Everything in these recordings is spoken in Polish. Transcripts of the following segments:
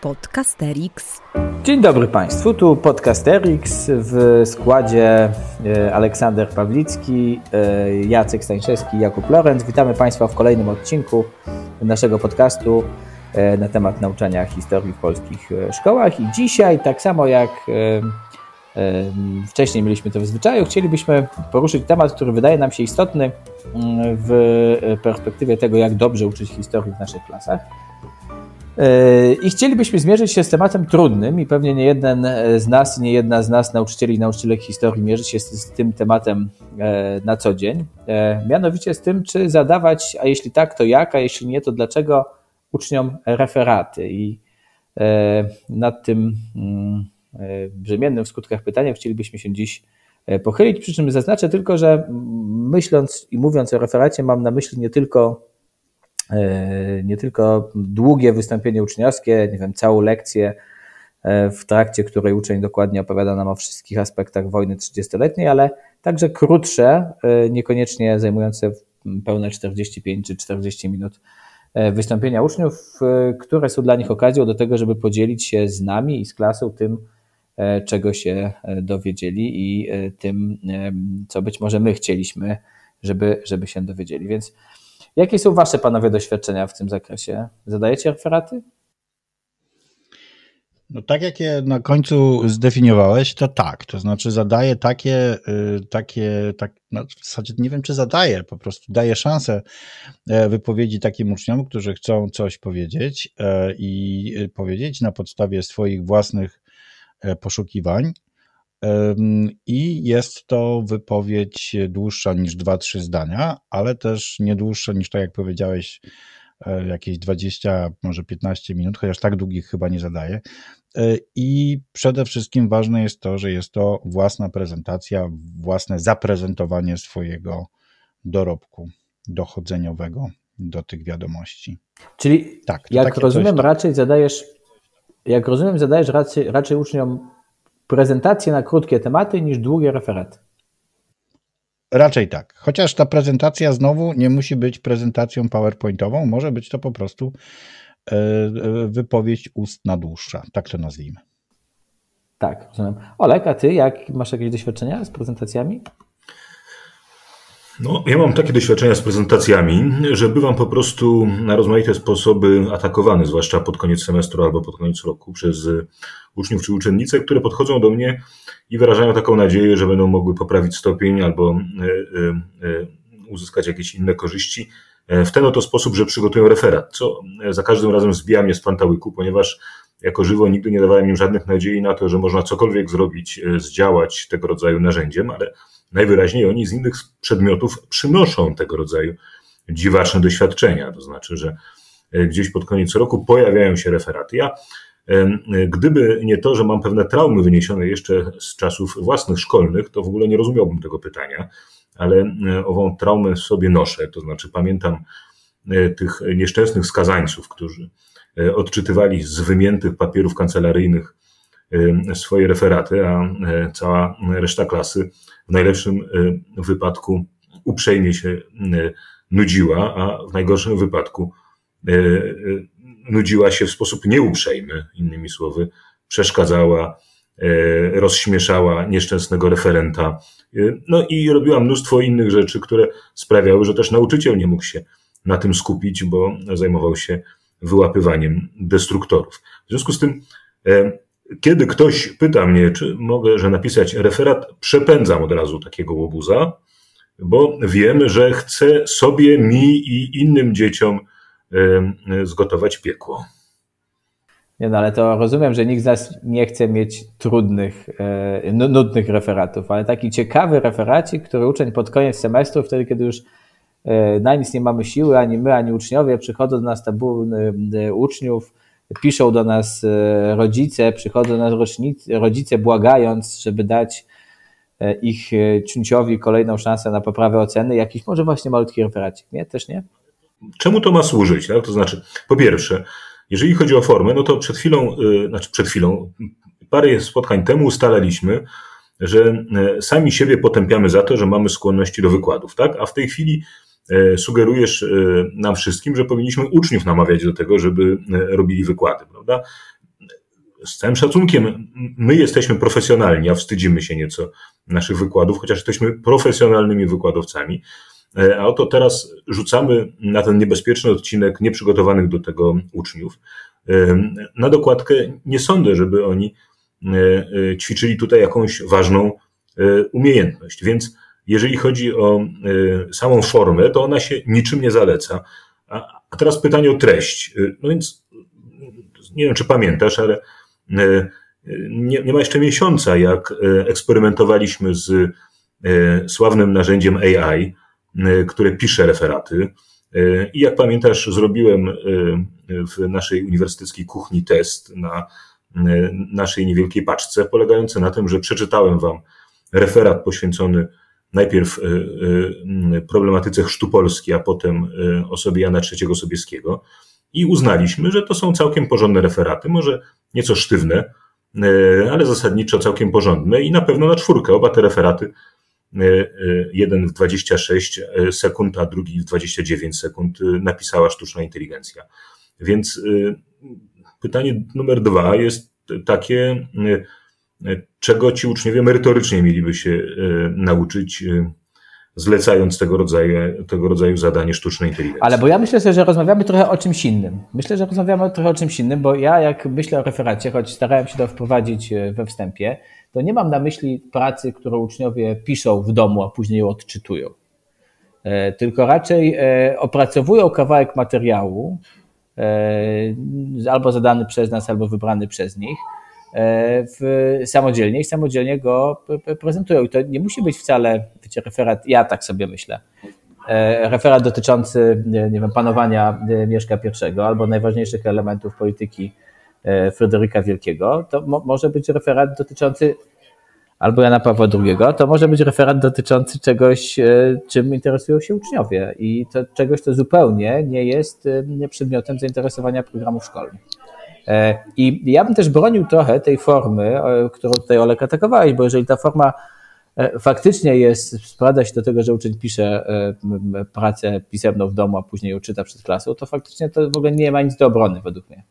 Podcasterix. Dzień dobry Państwu, tu Podcasterix w składzie e, Aleksander Pawlicki, e, Jacek Stańszewski i Jakub Lorenz. Witamy Państwa w kolejnym odcinku naszego podcastu e, na temat nauczania historii w polskich szkołach. I dzisiaj, tak samo jak wcześniej mieliśmy to w zwyczaju, chcielibyśmy poruszyć temat, który wydaje nam się istotny mm, w perspektywie tego, jak dobrze uczyć historii w naszych klasach. I chcielibyśmy zmierzyć się z tematem trudnym i pewnie nie jeden z nas, nie jedna z nas, nauczycieli i nauczycielek historii, mierzy się z, z tym tematem e, na co dzień. E, mianowicie z tym, czy zadawać, a jeśli tak, to jak, a jeśli nie, to dlaczego uczniom referaty. I e, nad tym mm, brzemiennym w skutkach pytania chcielibyśmy się dziś pochylić. Przy czym zaznaczę tylko, że myśląc i mówiąc o referacie, mam na myśli nie tylko E, nie tylko długie wystąpienie uczniowskie, nie wiem, całą lekcję, e, w trakcie której uczeń dokładnie opowiada nam o wszystkich aspektach wojny 30-letniej, ale także krótsze, e, niekoniecznie zajmujące pełne 45 czy 40 minut wystąpienia uczniów, które są dla nich okazją do tego, żeby podzielić się z nami i z klasą tym, czego się dowiedzieli i tym, co być może my chcieliśmy, żeby, żeby się dowiedzieli. Więc Jakie są Wasze, panowie, doświadczenia w tym zakresie? Zadajecie referaty? No tak jak je na końcu zdefiniowałeś, to tak. To znaczy zadaję takie, y, takie tak, no w zasadzie nie wiem, czy zadaję, po prostu daję szansę e, wypowiedzi takim uczniom, którzy chcą coś powiedzieć e, i y, powiedzieć na podstawie swoich własnych e, poszukiwań. I jest to wypowiedź dłuższa niż 2-3 zdania, ale też nie dłuższa niż, tak jak powiedziałeś, e, jakieś 20, może 15 minut, chociaż tak długich chyba nie zadaję. E, I przede wszystkim ważne jest to, że jest to własna prezentacja, własne zaprezentowanie swojego dorobku dochodzeniowego do tych wiadomości. Czyli tak, jak rozumiem, raczej zadajesz, jak rozumiem, zadajesz raczej, raczej uczniom prezentacje na krótkie tematy niż długie referaty. Raczej tak. Chociaż ta prezentacja znowu nie musi być prezentacją PowerPointową, może być to po prostu e, e, wypowiedź ustna dłuższa. Tak to nazwijmy. Tak, rozumiem. Olek, a ty jak masz jakieś doświadczenia z prezentacjami? No, ja mam takie doświadczenia z prezentacjami, że bywam po prostu na rozmaite sposoby atakowany, zwłaszcza pod koniec semestru albo pod koniec roku, przez uczniów czy uczennice, które podchodzą do mnie i wyrażają taką nadzieję, że będą mogły poprawić stopień albo e, e, e, uzyskać jakieś inne korzyści w ten oto sposób, że przygotują referat, co za każdym razem zbija mnie z pantałyku, ponieważ jako żywo nigdy nie dawałem im żadnych nadziei na to, że można cokolwiek zrobić, zdziałać tego rodzaju narzędziem, ale najwyraźniej oni z innych przedmiotów przynoszą tego rodzaju dziwaczne doświadczenia. To znaczy, że e, gdzieś pod koniec roku pojawiają się referaty. Ja, e, gdyby nie to, że mam pewne traumy wyniesione jeszcze z czasów własnych szkolnych, to w ogóle nie rozumiałbym tego pytania, ale e, ową traumę sobie noszę. To znaczy, pamiętam tych nieszczęsnych skazańców, którzy odczytywali z wymiętych papierów kancelaryjnych swoje referaty, a cała reszta klasy w najlepszym wypadku uprzejmie się nudziła, a w najgorszym wypadku nudziła się w sposób nieuprzejmy, innymi słowy, przeszkadzała, rozśmieszała nieszczęsnego referenta. No i robiła mnóstwo innych rzeczy, które sprawiały, że też nauczyciel nie mógł się na tym skupić, bo zajmował się wyłapywaniem destruktorów. W związku z tym kiedy ktoś pyta mnie, czy mogę, że napisać referat, przepędzam od razu takiego łobuza, bo wiem, że chcę sobie, mi i innym dzieciom zgotować piekło. Nie no, ale to rozumiem, że nikt z nas nie chce mieć trudnych, e, nudnych referatów, ale taki ciekawy referacik, który uczeń pod koniec semestru, wtedy kiedy już e, na nic nie mamy siły, ani my, ani uczniowie, przychodzą do nas tabuny e, uczniów, piszą do nas e, rodzice, przychodzą do nas rodzice błagając, żeby dać e, ich e, ciunciowi kolejną szansę na poprawę oceny, jakiś może właśnie malutki referacik, nie? Też nie? Czemu to ma służyć? Tak? To znaczy, po pierwsze, jeżeli chodzi o formę, no to przed chwilą, znaczy przed chwilą, parę spotkań temu ustalaliśmy, że sami siebie potępiamy za to, że mamy skłonności do wykładów, tak? A w tej chwili E, sugerujesz e, nam wszystkim, że powinniśmy uczniów namawiać do tego, żeby e, robili wykłady, prawda? z całym szacunkiem, my jesteśmy profesjonalni, a wstydzimy się nieco naszych wykładów, chociaż jesteśmy profesjonalnymi wykładowcami. A oto teraz rzucamy na ten niebezpieczny odcinek nieprzygotowanych do tego uczniów. Na dokładkę nie sądzę, żeby oni ćwiczyli tutaj jakąś ważną umiejętność. Więc jeżeli chodzi o samą formę, to ona się niczym nie zaleca. A teraz pytanie o treść. No więc nie wiem, czy pamiętasz, ale nie, nie ma jeszcze miesiąca, jak eksperymentowaliśmy z sławnym narzędziem AI, które pisze referaty. I jak pamiętasz, zrobiłem w naszej uniwersyteckiej kuchni test na naszej niewielkiej paczce, polegający na tym, że przeczytałem Wam referat poświęcony najpierw problematyce chrztu Polski, a potem osobie Jana III Sobieskiego i uznaliśmy, że to są całkiem porządne referaty, może nieco sztywne, ale zasadniczo całkiem porządne i na pewno na czwórkę. Oba te referaty, jeden w 26 sekund, a drugi w 29 sekund, napisała sztuczna inteligencja. Więc pytanie numer dwa jest takie, czego ci uczniowie merytorycznie mieliby się nauczyć zlecając tego rodzaju, tego rodzaju zadanie sztucznej inteligencji. Ale bo ja myślę sobie, że rozmawiamy trochę o czymś innym. Myślę, że rozmawiamy trochę o czymś innym, bo ja jak myślę o referacie, choć starałem się to wprowadzić e, we wstępie, to nie mam na myśli pracy, którą uczniowie piszą w domu, a później ją odczytują. E, tylko raczej e, opracowują kawałek materiału, albo zadany przez nas, albo wybrany przez nich, E, w, samodzielnie i samodzielnie go prezentują. I to nie musi być wcale, wiecie, referat, ja tak sobie myślę, e, referat dotyczący, nie wiem, panowania e, Mieszka I albo najważniejszych elementów polityki Fryderyka Wielkiego, to mo może być referat dotyczący albo Jana Pawła II, to może być referat dotyczący czegoś, czym interesują się uczniowie i to czegoś, co zupełnie nie jest przedmiotem zainteresowania programów szkolnych. E, I ja bym też bronił trochę tej formy, którą tutaj Olek atakowałeś, bo jeżeli ta forma e, faktycznie jest, sprowadza się do tego, że uczeń pisze e, pracę pisemną w domu, a później ją czyta przed klasą, to faktycznie to w ogóle nie ma nic do obrony według mnie.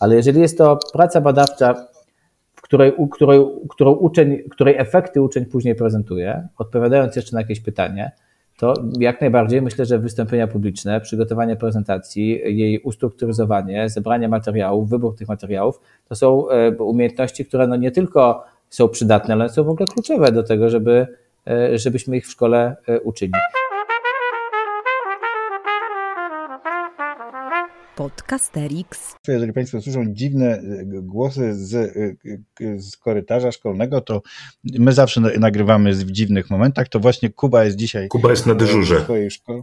Ale jeżeli jest to praca badawcza, w której, której, którą uczeń, której efekty uczeń później prezentuje, odpowiadając jeszcze na jakieś pytanie, to jak najbardziej myślę, że wystąpienia publiczne, przygotowanie prezentacji, jej ustrukturyzowanie, zebranie materiałów, wybór tych materiałów, to są e, umiejętności, które no nie tylko są przydatne, ale są w ogóle kluczowe do tego, żeby, e, żebyśmy ich w szkole e, uczyli. Podcasterix. Jeżeli Państwo słyszą dziwne e, głosy z, e, e, z korytarza szkolnego, to my zawsze nagrywamy w dziwnych momentach. To właśnie Kuba jest dzisiaj. Kuba jest na dyżurze. W swojej szkole.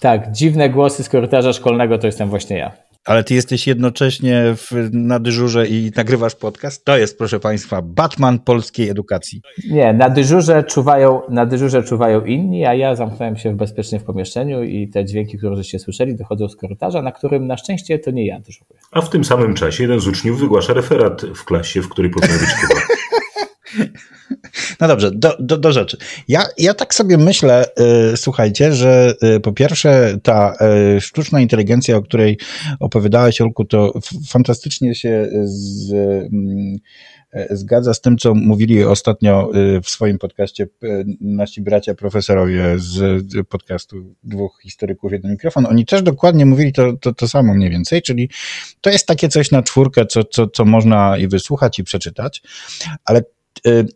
Tak, dziwne głosy z korytarza szkolnego to jestem właśnie ja. Ale ty jesteś jednocześnie w, na dyżurze i nagrywasz podcast? To jest, proszę Państwa, Batman polskiej edukacji. Nie, na dyżurze czuwają, na dyżurze czuwają inni, a ja zamknąłem się bezpiecznie w pomieszczeniu i te dźwięki, które żeście słyszeli, dochodzą z korytarza, na którym na szczęście to nie ja dyżuruję. A w tym samym czasie jeden z uczniów wygłasza referat w klasie, w której powinien być chyba. No dobrze, do, do, do, rzeczy. Ja, ja tak sobie myślę, y, słuchajcie, że y, po pierwsze ta y, sztuczna inteligencja, o której opowiadałeś, Olku, to fantastycznie się z, mm, zgadza z tym, co mówili ostatnio w swoim podcaście nasi bracia profesorowie z podcastu dwóch historyków, jeden mikrofon. Oni też dokładnie mówili to, to, to samo mniej więcej, czyli to jest takie coś na czwórkę, co, co, co można i wysłuchać, i przeczytać, ale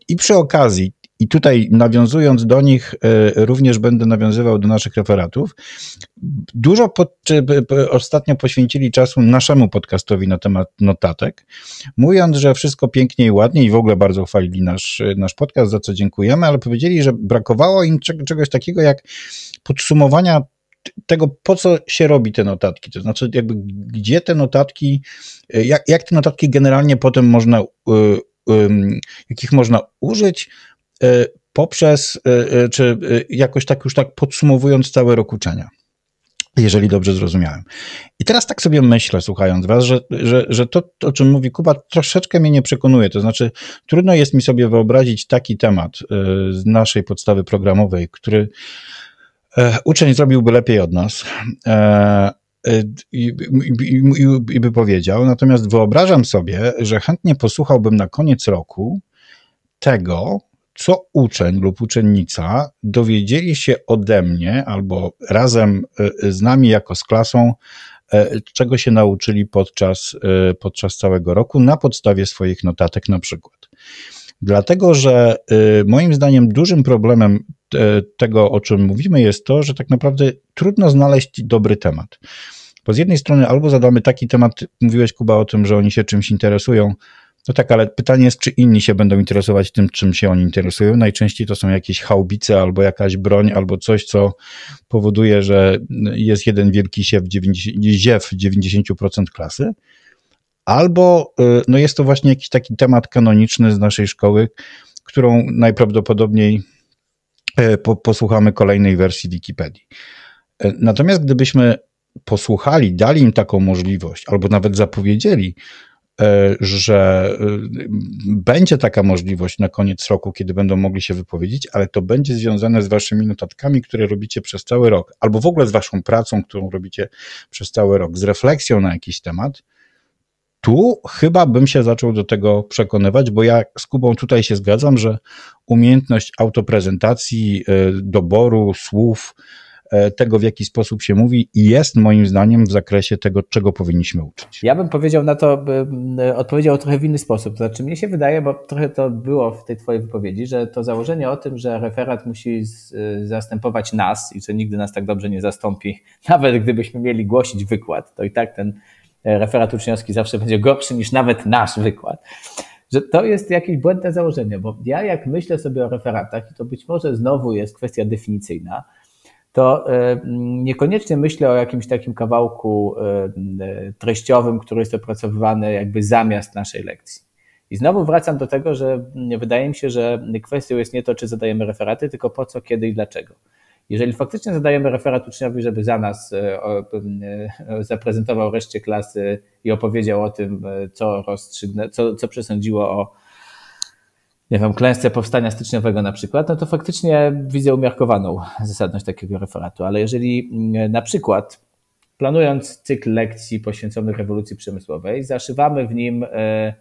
i przy okazji, i tutaj nawiązując do nich, e, również będę nawiązywał do naszych referatów. Dużo pod, ostatnio poświęcili czasu naszemu podcastowi na temat notatek, mówiąc, że wszystko pięknie i ładnie i w ogóle bardzo chwalili nasz, nasz podcast, za co dziękujemy, ale powiedzieli, że brakowało im czegoś takiego jak podsumowania tego, po co się robi te notatki, to znaczy jakby gdzie te notatki, e, jak, jak te notatki generalnie potem można jakich można użyć e, poprzez, e, e, czy jakoś tak już tak podsumowując cały rok uczenia jeżeli dobrze zrozumiałem. I teraz tak sobie myślę, słuchając Was, że, że, że to, o czym mówi Kuba, troszeczkę mnie nie przekonuje. To znaczy, trudno jest mi sobie wyobrazić taki temat z naszej podstawy programowej, który uczeń zrobiłby lepiej od nas i, i, i by powiedział. Natomiast wyobrażam sobie, że chętnie posłuchałbym na koniec roku tego, co uczeń lub uczennica dowiedzieli się ode mnie albo razem z nami jako z klasą czego się nauczyli podczas, podczas całego roku na podstawie swoich notatek na przykład. Dlatego, że moim zdaniem dużym problemem tego, o czym mówimy, jest to, że tak naprawdę trudno znaleźć dobry temat. Bo z jednej strony albo zadamy taki temat, mówiłeś Kuba o tym, że oni się czymś interesują, no tak, ale pytanie jest, czy inni się będą interesować tym, czym się oni interesują. Najczęściej to są jakieś haubice albo jakaś broń, albo coś, co powoduje, że jest jeden wielki siew, 90, ziew 90% klasy. Albo y, no jest to właśnie jakiś taki temat kanoniczny z naszej szkoły, którą najprawdopodobniej y, posłuchamy kolejnej wersji Wikipedii. Y, natomiast gdybyśmy posłuchali, dali im taką możliwość, albo nawet zapowiedzieli, E, że e, będzie taka możliwość na koniec roku, kiedy będą mogli się wypowiedzieć, ale to będzie związane z waszymi notatkami, które robicie przez cały rok, albo w ogóle z waszą pracą, którą robicie przez cały rok, z refleksją na jakiś temat. Tu chyba bym się zaczął do tego przekonywać, bo ja z Kubą tutaj się zgadzam, że umiejętność autoprezentacji, e, doboru słów, tego, w jaki sposób się mówi i jest moim zdaniem w zakresie tego, czego powinniśmy uczyć. Ja bym powiedział na to, odpowiedział trochę w inny sposób. To znaczy, mnie się wydaje, bo trochę to było w tej twojej wypowiedzi, że to założenie o tym, że referat musi zastępować nas i że nigdy nas tak dobrze nie zastąpi, nawet gdybyśmy mieli głosić wykład, to i tak ten e, referat uczniowski zawsze będzie gorszy niż nawet nasz wykład że to jest jakieś błędne założenie, bo ja jak myślę sobie o referatach, i to być może znowu jest kwestia definicyjna, to e, niekoniecznie myślę o jakimś takim kawałku e, treściowym, który jest opracowywany jakby zamiast naszej lekcji. I znowu wracam do tego, że wydaje mi się, że kwestią jest nie to, czy zadajemy referaty, tylko po co, kiedy i dlaczego. Jeżeli faktycznie zadajemy referat uczniowi, żeby za nas e, zaprezentował reszcie klasy i opowiedział o tym, co rozstrzygnę, co, co przesądziło o nie wiem, klęsce powstania styczniowego na przykład, no to faktycznie widzę umiarkowaną zasadność takiego referatu. Ale jeżeli mm, na przykład planując cykl lekcji poświęconych rewolucji przemysłowej, zaszywamy w nim e, e,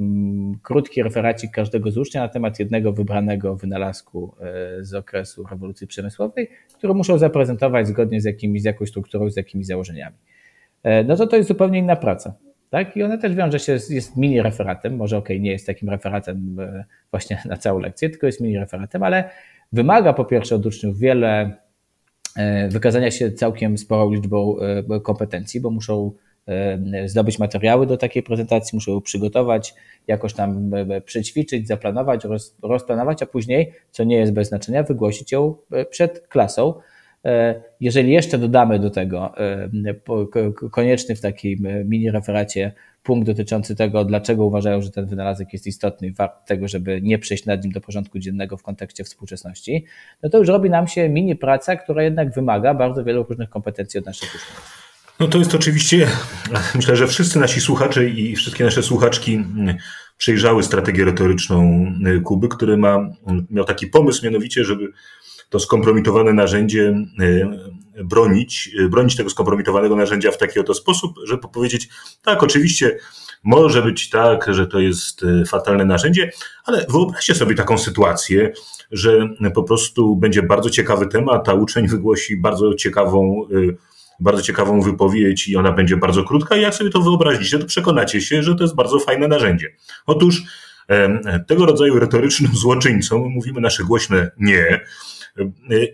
mm, krótki referacik każdego z ucznia na temat jednego wybranego wynalazku e, z okresu rewolucji przemysłowej, który muszą zaprezentować zgodnie z, jakimiś, z jakąś strukturą, z jakimiś założeniami. No to to jest zupełnie inna praca tak? I ona też wiąże się, z, jest mini referatem, może okay, nie jest takim referatem e, właśnie na całą lekcję, tylko jest mini referatem, ale wymaga po pierwsze od uczniów wiele e, wykazania się całkiem sporą liczbą e, kompetencji, bo muszą zdobyć materiały do takiej prezentacji, muszą ją przygotować, jakoś tam przećwiczyć, zaplanować, rozplanować, a później, co nie jest bez znaczenia, wygłosić ją przed klasą. E, jeżeli jeszcze dodamy do tego e, konieczny w takim e, mini referacie punkt dotyczący tego, dlaczego uważają, że ten wynalazek jest istotny i wart tego, żeby nie przejść nad nim do porządku dziennego w kontekście współczesności, no to już robi nam się mini praca, która jednak wymaga bardzo wielu różnych kompetencji od naszych uczniów. No to jest oczywiście, myślę, że wszyscy nasi słuchacze i wszystkie nasze słuchaczki mm, przejrzały strategię retoryczną Kuby, który ma, miał taki pomysł mianowicie, żeby to skompromitowane narzędzie e, bronić, e, bronić tego skompromitowanego narzędzia w taki oto sposób, żeby powiedzieć, tak, oczywiście może być tak, że to jest e, fatalne narzędzie, ale wyobraźcie sobie taką sytuację, że po prostu będzie bardzo ciekawy temat, a uczeń wygłosi bardzo ciekawą, bardzo ciekawą wypowiedź i ona będzie bardzo krótka i jak sobie to wyobrazicie, to przekonacie się, że to jest bardzo fajne narzędzie. Otóż tego rodzaju retorycznym złoczyńcom mówimy nasze głośne nie,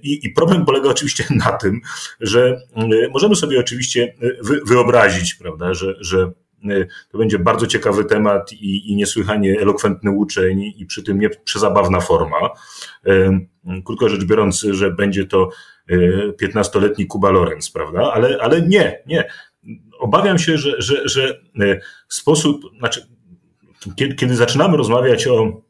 i, I, problem polega oczywiście na tym, że e, możemy sobie oczywiście e, wyobrazić, prawda, że, że to będzie bardzo ciekawy temat i, i niesłychanie elokwentny uczeń i przy tym nie przezabawna forma. Krótko rzecz biorąc, że będzie to 15-letni Kuba Lorenz, prawda? Ale, ale nie, nie. Obawiam się, że, że, że sposób, znaczy, kiedy, kiedy zaczynamy rozmawiać o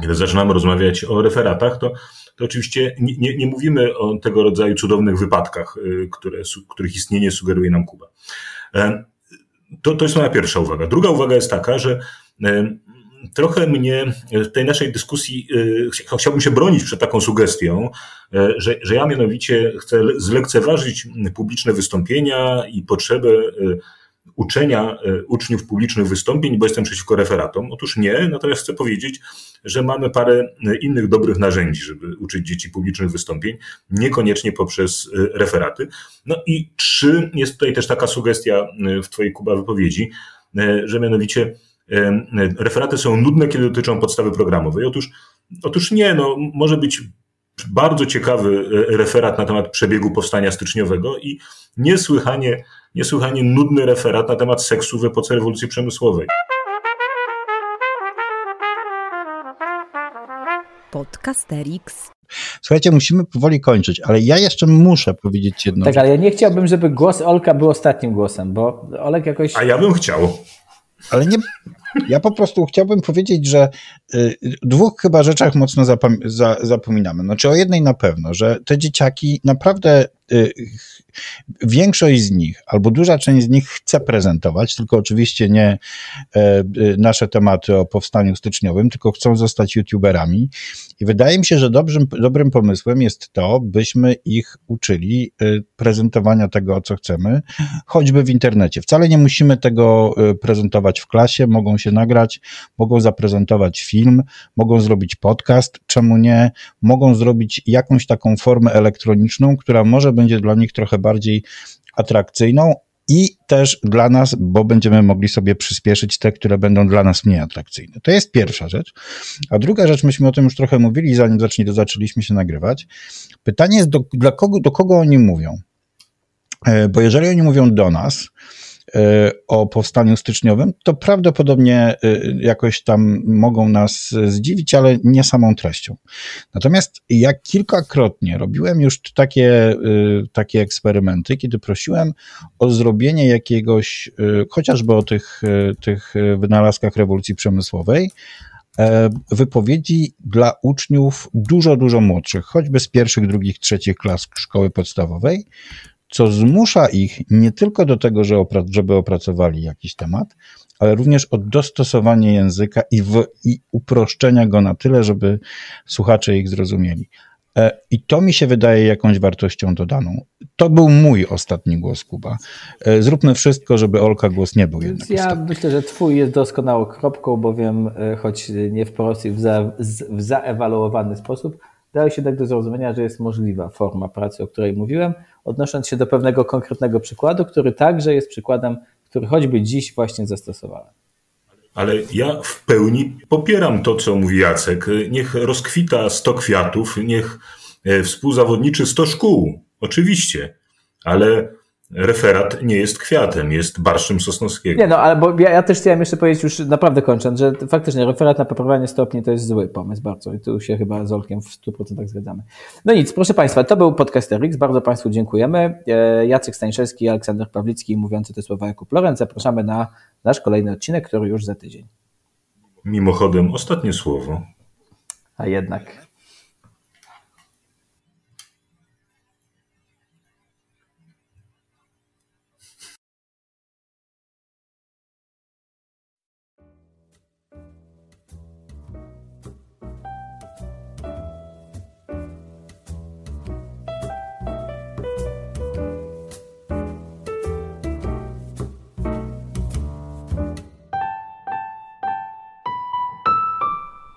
kiedy zaczynamy rozmawiać o referatach, to to oczywiście nie, nie, nie, mówimy o tego rodzaju cudownych wypadkach, y, które, których istnienie sugeruje nam Kuba. E, to, to jest moja pierwsza uwaga. Druga uwaga jest taka, że e, trochę mnie w tej naszej dyskusji chciałbym się bronić przed taką sugestią, że, że ja mianowicie chcę zlekceważyć publiczne wystąpienia i potrzebę uczenia e, uczniów publicznych wystąpień, bo jestem przeciwko referatom. Otóż nie, natomiast chcę powiedzieć, że mamy parę e, innych dobrych narzędzi, żeby uczyć dzieci publicznych wystąpień, niekoniecznie poprzez e, referaty. No i trzy, jest tutaj też taka sugestia w Twojej Kuba wypowiedzi, że mianowicie referaty są nudne, kiedy dotyczą podstawy programowej. Otóż, otóż nie, no, może być bardzo ciekawy referat na temat przebiegu powstania styczniowego i niesłychanie niesłychanie nudny referat na temat seksu w epoce rewolucji przemysłowej. Podcasterix. Słuchajcie, musimy powoli kończyć, ale ja jeszcze muszę powiedzieć jedno. Tak, ale ja nie chciałbym, żeby głos Olka był ostatnim głosem, bo Olek jakoś. A ja bym chciał. Ale nie. Ja po prostu chciałbym powiedzieć, że y, dwóch chyba rzeczach mocno zapominamy. Znaczy o jednej na pewno, że te dzieciaki naprawdę Większość z nich, albo duża część z nich chce prezentować, tylko oczywiście nie e, e, nasze tematy o powstaniu styczniowym, tylko chcą zostać youtuberami. I wydaje mi się, że dobrym, dobrym pomysłem jest to, byśmy ich uczyli e, prezentowania tego, co chcemy, choćby w internecie. Wcale nie musimy tego prezentować w klasie, mogą się nagrać, mogą zaprezentować film, mogą zrobić podcast, czemu nie, mogą zrobić jakąś taką formę elektroniczną, która może będzie dla nich trochę bardziej atrakcyjną i też dla nas, bo będziemy mogli sobie przyspieszyć te, które będą dla nas mniej atrakcyjne. To jest pierwsza rzecz. A druga rzecz, myśmy o tym już trochę mówili, zanim zaczęliśmy się nagrywać. Pytanie jest, do, dla kogo, do kogo oni mówią? E, bo jeżeli oni mówią do nas, o powstaniu styczniowym, to prawdopodobnie e, jakoś tam mogą nas zdziwić, ale nie samą treścią. Natomiast jak kilkakrotnie robiłem już takie, e, takie eksperymenty, kiedy prosiłem o zrobienie jakiegoś, chociażby o tych, tych wynalazkach rewolucji przemysłowej, wypowiedzi dla uczniów dużo, dużo młodszych, choćby z pierwszych, drugich, trzecich klas szkoły podstawowej, co zmusza ich nie tylko do tego, żeby opracowali jakiś temat, ale również o dostosowanie języka i, w, i uproszczenia go na tyle, żeby słuchacze ich zrozumieli. E, I to mi się wydaje jakąś wartością dodaną. To był mój ostatni głos, Kuba. E, zróbmy wszystko, żeby Olka głos nie był jednak. Ja ostatni. myślę, że twój jest doskonałą kropką, bowiem e, choć nie wprost i w, za, w zaewaluowany sposób, daje się tak do zrozumienia, że jest możliwa forma pracy, o której mówiłem, odnosząc się do pewnego konkretnego przykładu, który także jest przykładem, który choćby dziś właśnie zastosowałem. Ale ja w pełni popieram to, co mówi Jacek. Niech rozkwita 100 kwiatów, niech e, współzawodniczy 100 szkół. Oczywiście. Ale referat nie jest kwiatem, jest barszczem Sosnowskiego. Nie, no, ale bo ja, ja, też chciałem jeszcze powiedzieć, już naprawdę kończąc, że faktycznie referat na poprawianie stopni to jest zły pomysł bardzo i tu się chyba z Olkiem w 100% zgadzamy. No nic, proszę Państwa, to był Podcaster X, bardzo Państwu dziękujemy. E, Jacek Stańszewski, Aleksander Pawlicki mówiący te słowa Jakub Lorenz. Zapraszamy na nasz kolejny odcinek, który już za tydzień. Mimochodem, ostatnie słowo. A jednak.